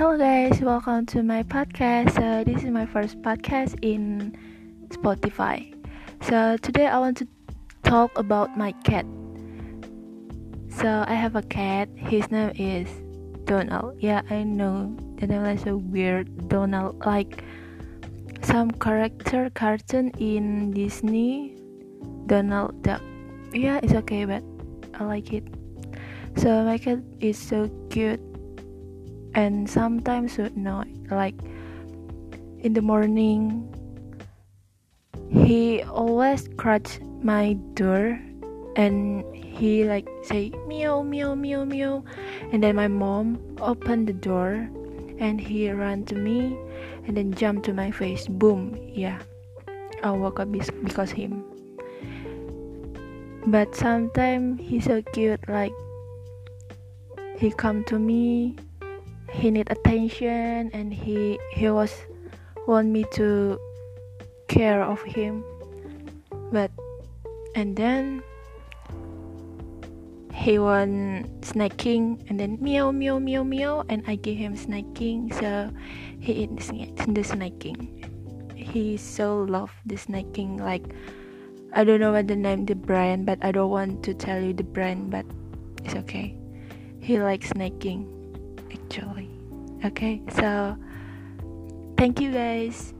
Hello guys, welcome to my podcast. So this is my first podcast in Spotify. So today I want to talk about my cat. So I have a cat. His name is Donald. Yeah, I know the name is so weird. Donald, like some character cartoon in Disney. Donald Duck. Yeah, it's okay, but I like it. So my cat is so cute and sometimes at night like in the morning he always scratch my door and he like say meow meow meow meow and then my mom opened the door and he ran to me and then jumped to my face. Boom yeah i woke up because him. But sometimes he's so cute like he come to me he need attention and he he was want me to care of him. But and then he want snacking and then meow meow meow meow and I give him snacking. So he eat the snacking. He so love the snacking like I don't know what the name the brand but I don't want to tell you the brand but it's okay. He likes snacking actually. Okay, so thank you guys.